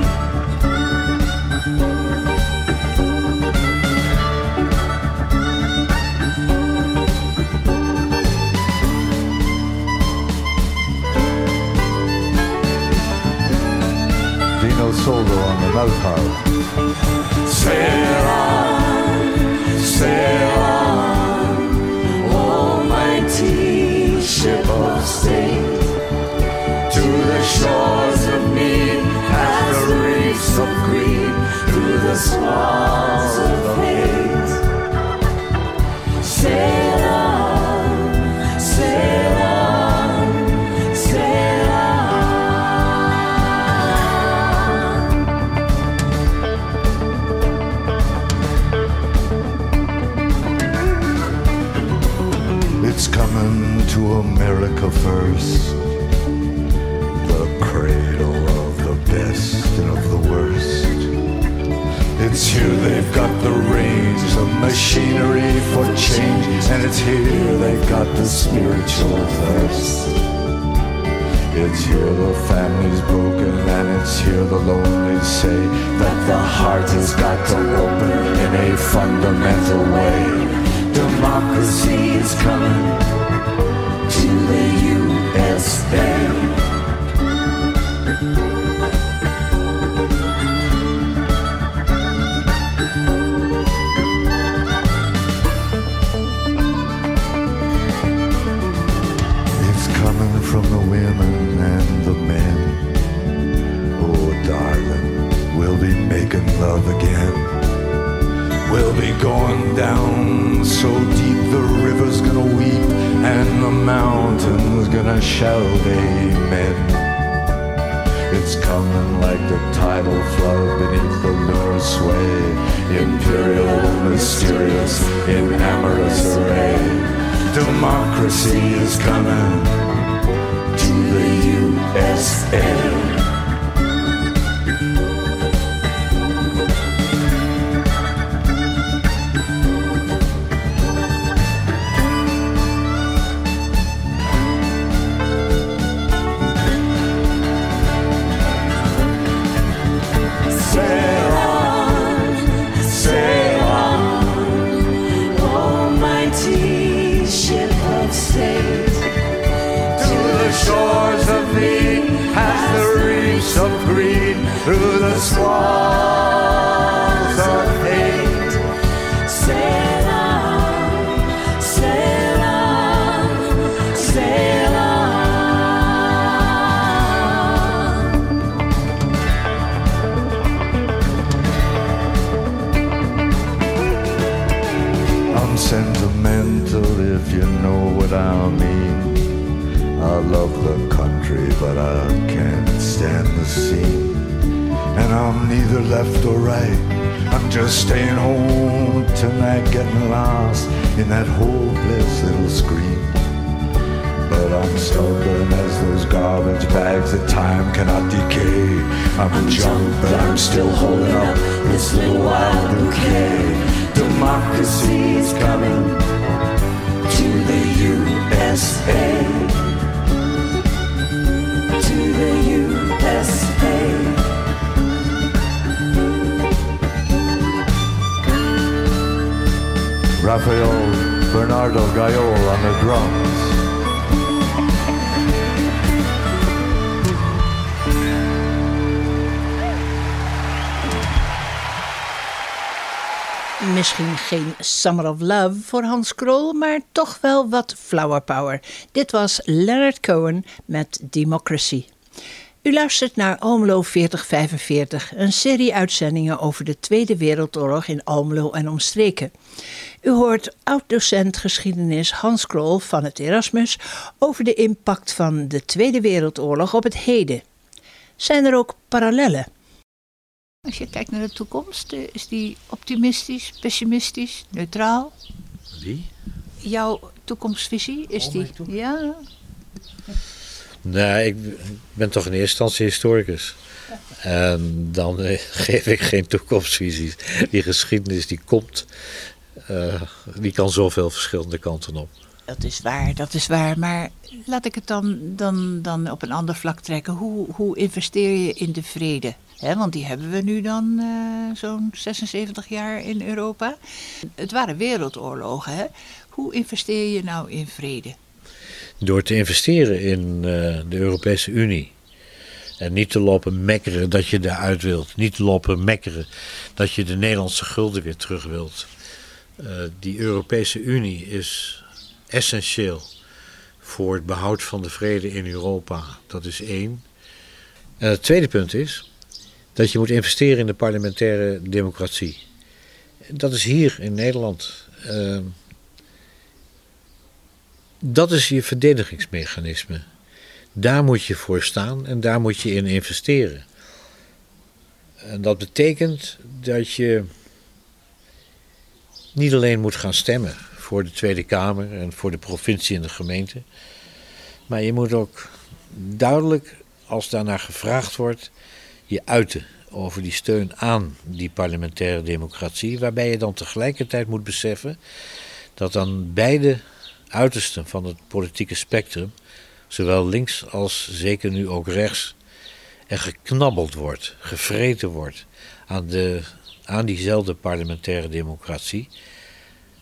solo on the harp. Sail on, sail on, almighty ship of state, shores of the reefs of green, through the swells of hate. Sail Here they've got the reins of machinery for change, and it's here they've got the spiritual thirst. It's here the family's broken, and it's here the lonely say that the heart has got to open in a fundamental way. Democracy is coming to the USA. Down so deep the river's gonna weep and the mountain's gonna shout amen. It's coming like the tidal flood beneath the lunar sway, imperial, mysterious, in amorous array. Democracy is coming to the USA. Garbage bags that time cannot decay. I'm junk, but I'm still holding up this little wild bouquet. Democracy is coming to the USA. To the USA. Rafael Bernardo Gayol on the drums. Misschien geen Summer of Love voor Hans Krol, maar toch wel wat flower power. Dit was Leonard Cohen met Democracy. U luistert naar Almelo 4045, een serie uitzendingen over de Tweede Wereldoorlog in Almelo en omstreken. U hoort oud-docent geschiedenis Hans Krol van het Erasmus over de impact van de Tweede Wereldoorlog op het heden. Zijn er ook parallellen? Als je kijkt naar de toekomst, eh, is die optimistisch, pessimistisch, neutraal? Wie? Jouw toekomstvisie, is Oh, die... toekomst- Ja, Nee, ik ben toch in eerste instantie historicus. En dan eh, geef ik geen toekomstvisies. Die geschiedenis die komt, eh, die kan zoveel verschillende kanten op. dat is waar, dat is waar. Maar laat ik het dan, dan, dan op een ander vlak trekken. Hoe, hoe investeer je in de vrede? Want die hebben we nu dan eh, zo'n 76 jaar in Europa. Het waren wereldoorlogen. Hè? Hoe investeer je nou in vrede? Door te investeren in eh, de Europese Unie En niet te lopen mekkeren dat je eruit wilt. Niet te lopen mekkeren dat je de Nederlandse gulden weer terug wilt. Uh, die Europese Unie is essentieel voor het behoud van de vrede in Europa. Dat is één. En het tweede punt is dat je moet investeren in de parlementaire democratie. Dat is hier in Nederland. Uh, dat is je verdedigingsmechanisme. Daar moet je voor staan en daar moet je in investeren. En dat betekent dat je niet alleen moet gaan stemmen voor de Tweede Kamer en voor de provincie en de gemeente, maar je moet ook duidelijk, als daarnaar gevraagd wordt, je uiten over die steun aan die parlementaire democratie, waarbij je dan tegelijkertijd moet beseffen dat aan beide uitersten van het politieke spectrum, zowel links als zeker nu ook rechts, er geknabbeld wordt, gevreten wordt aan, de, aan diezelfde parlementaire democratie.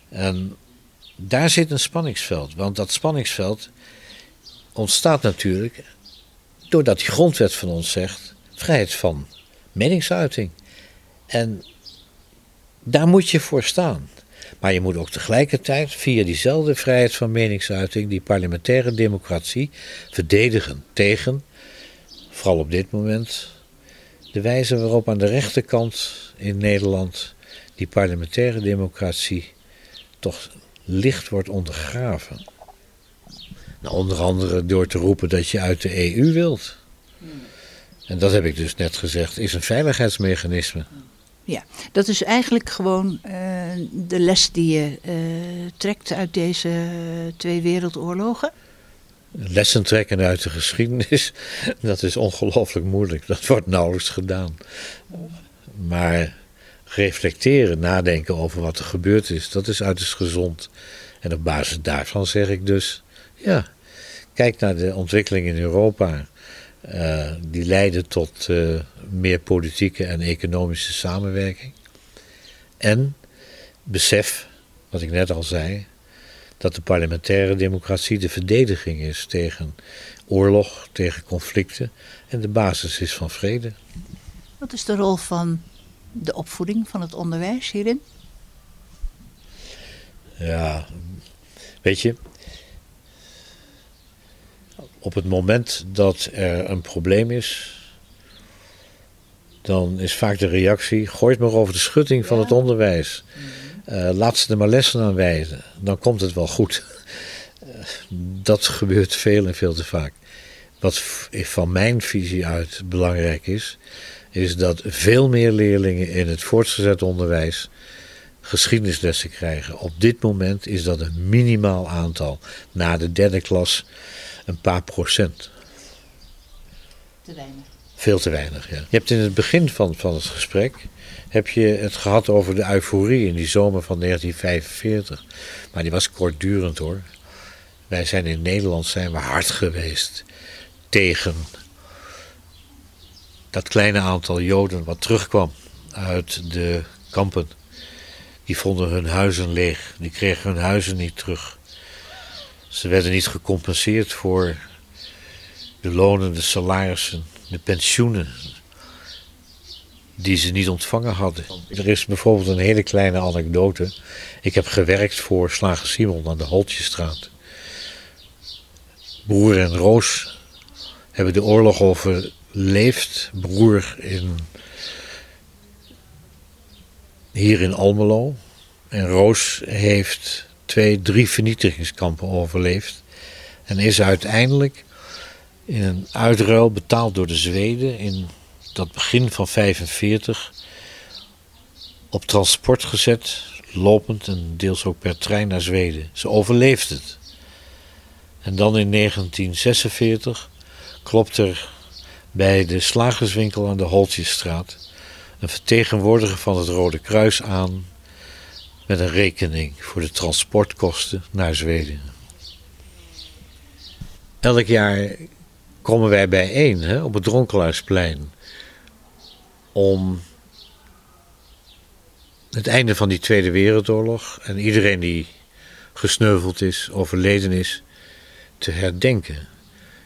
En daar zit een spanningsveld, want dat spanningsveld ontstaat natuurlijk doordat die grondwet van ons zegt vrijheid van meningsuiting. En daar moet je voor staan. Maar je moet ook tegelijkertijd via diezelfde vrijheid van meningsuiting die parlementaire democratie verdedigen tegen, vooral op dit moment, de wijze waarop aan de rechterkant in Nederland die parlementaire democratie toch licht wordt ondergraven. Nou, onder andere door te roepen dat je uit de EU wilt. En dat heb ik dus net gezegd, is een veiligheidsmechanisme. Ja, dat is eigenlijk gewoon uh, de les die je uh, trekt uit deze twee wereldoorlogen. Lessen trekken uit de geschiedenis, dat is ongelooflijk moeilijk. Dat wordt nauwelijks gedaan. Maar reflecteren, nadenken over wat er gebeurd is, dat is uiterst gezond. En op basis daarvan zeg ik dus, ja, kijk naar de ontwikkeling in Europa. Uh, die leiden tot uh, meer politieke en economische samenwerking. En besef, wat ik net al zei, dat de parlementaire democratie de verdediging is tegen oorlog, tegen conflicten en de basis is van vrede. Wat is de rol van de opvoeding, van het onderwijs hierin? Ja, weet je, op het moment dat er een probleem is, dan is vaak de reactie: gooi het maar over de schutting van het onderwijs. Uh, laat ze er maar lessen aan wijzen, dan komt het wel goed. Uh, dat gebeurt veel en veel te vaak. Wat van mijn visie uit belangrijk is, is dat veel meer leerlingen in het voortgezet onderwijs geschiedenislessen krijgen. Op dit moment is dat een minimaal aantal. Na de derde klas een paar procent. Te weinig. Veel te weinig, ja. Je hebt in het begin van, van het gesprek heb je het gehad over de euforie in die zomer van 1945. Maar die was kortdurend hoor. Wij zijn in Nederland zijn we hard geweest tegen dat kleine aantal Joden wat terugkwam uit de kampen. Die vonden hun huizen leeg, die kregen hun huizen niet terug. Ze werden niet gecompenseerd voor de lonen, de salarissen, de pensioenen die ze niet ontvangen hadden. Er is bijvoorbeeld een hele kleine anekdote. Ik heb gewerkt voor Slager Simon aan de Holtjestraat. Broer en Roos hebben de oorlog overleefd. Broer in, hier in Almelo. En Roos heeft twee, drie vernietigingskampen overleefd. En is uiteindelijk in een uitruil betaald door de Zweden in dat begin van 45 op transport gezet, lopend en deels ook per trein naar Zweden. Ze overleeft het. En dan in 1946 klopt er bij de slagerswinkel aan de Holtjesstraat een vertegenwoordiger van het Rode Kruis aan met een rekening voor de transportkosten naar Zweden. Elk jaar komen wij bijeen hè, op het Dronkelaasplein om het einde van die Tweede Wereldoorlog en iedereen die gesneuveld is, overleden is, te herdenken.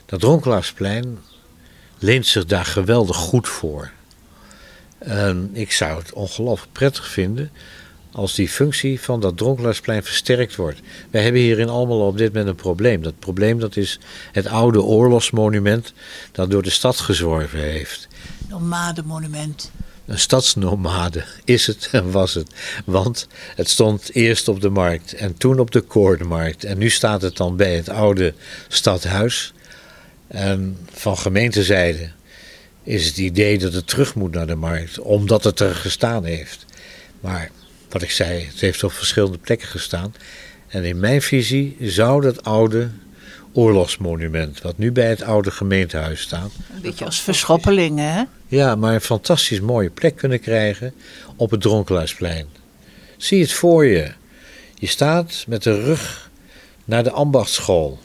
Dat Dronkelaasplein leent zich daar geweldig goed voor. En ik zou het ongelooflijk prettig vinden als die functie van dat Dronkenlaarsplein versterkt wordt. Wij hebben hier in Almelo op dit moment een probleem. Dat probleem dat is het oude oorlogsmonument dat door de stad gezworven heeft. Nomademonument. Een stadsnomade is het en was het. Want het stond eerst op de markt en toen op de Koordenmarkt. En nu staat het dan bij het oude stadhuis. En van gemeentezijde is het idee dat het terug moet naar de markt, omdat het er gestaan heeft. Maar wat ik zei, het heeft op verschillende plekken gestaan. En in mijn visie zou dat oude oorlogsmonument, wat nu bij het oude gemeentehuis staat. Een beetje als verschoppeling, hè? Ja, maar een fantastisch mooie plek kunnen krijgen op het Dronkelaasplein. Zie het voor je. Je staat met de rug naar de ambachtschool,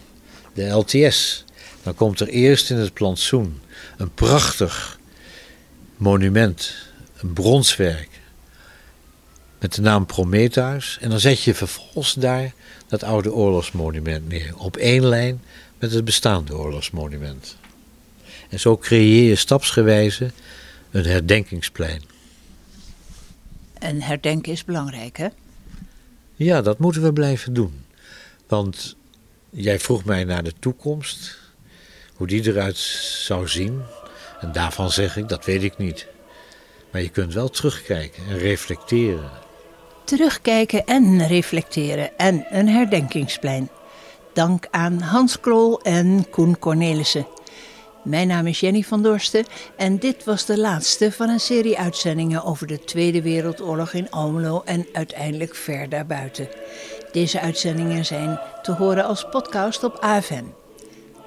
de LTS. Dan komt er eerst in het plantsoen een prachtig monument, een bronswerk met de naam Prometheus. En dan zet je vervolgens daar dat oude oorlogsmonument neer. Op één lijn met het bestaande oorlogsmonument. En zo creëer je stapsgewijze een herdenkingsplein. En herdenken is belangrijk, hè? Ja, dat moeten we blijven doen. Want jij vroeg mij naar de toekomst, hoe die eruit zou zien. En daarvan zeg ik, dat weet ik niet. Maar je kunt wel terugkijken en reflecteren. Terugkijken en reflecteren en een herdenkingsplein. Dank aan Hans Krol en Koen Cornelissen. Mijn naam is Jenny van Dorsten en dit was de laatste van een serie uitzendingen over de Tweede Wereldoorlog in Almelo en uiteindelijk ver daarbuiten. Deze uitzendingen zijn te horen als podcast op AFN.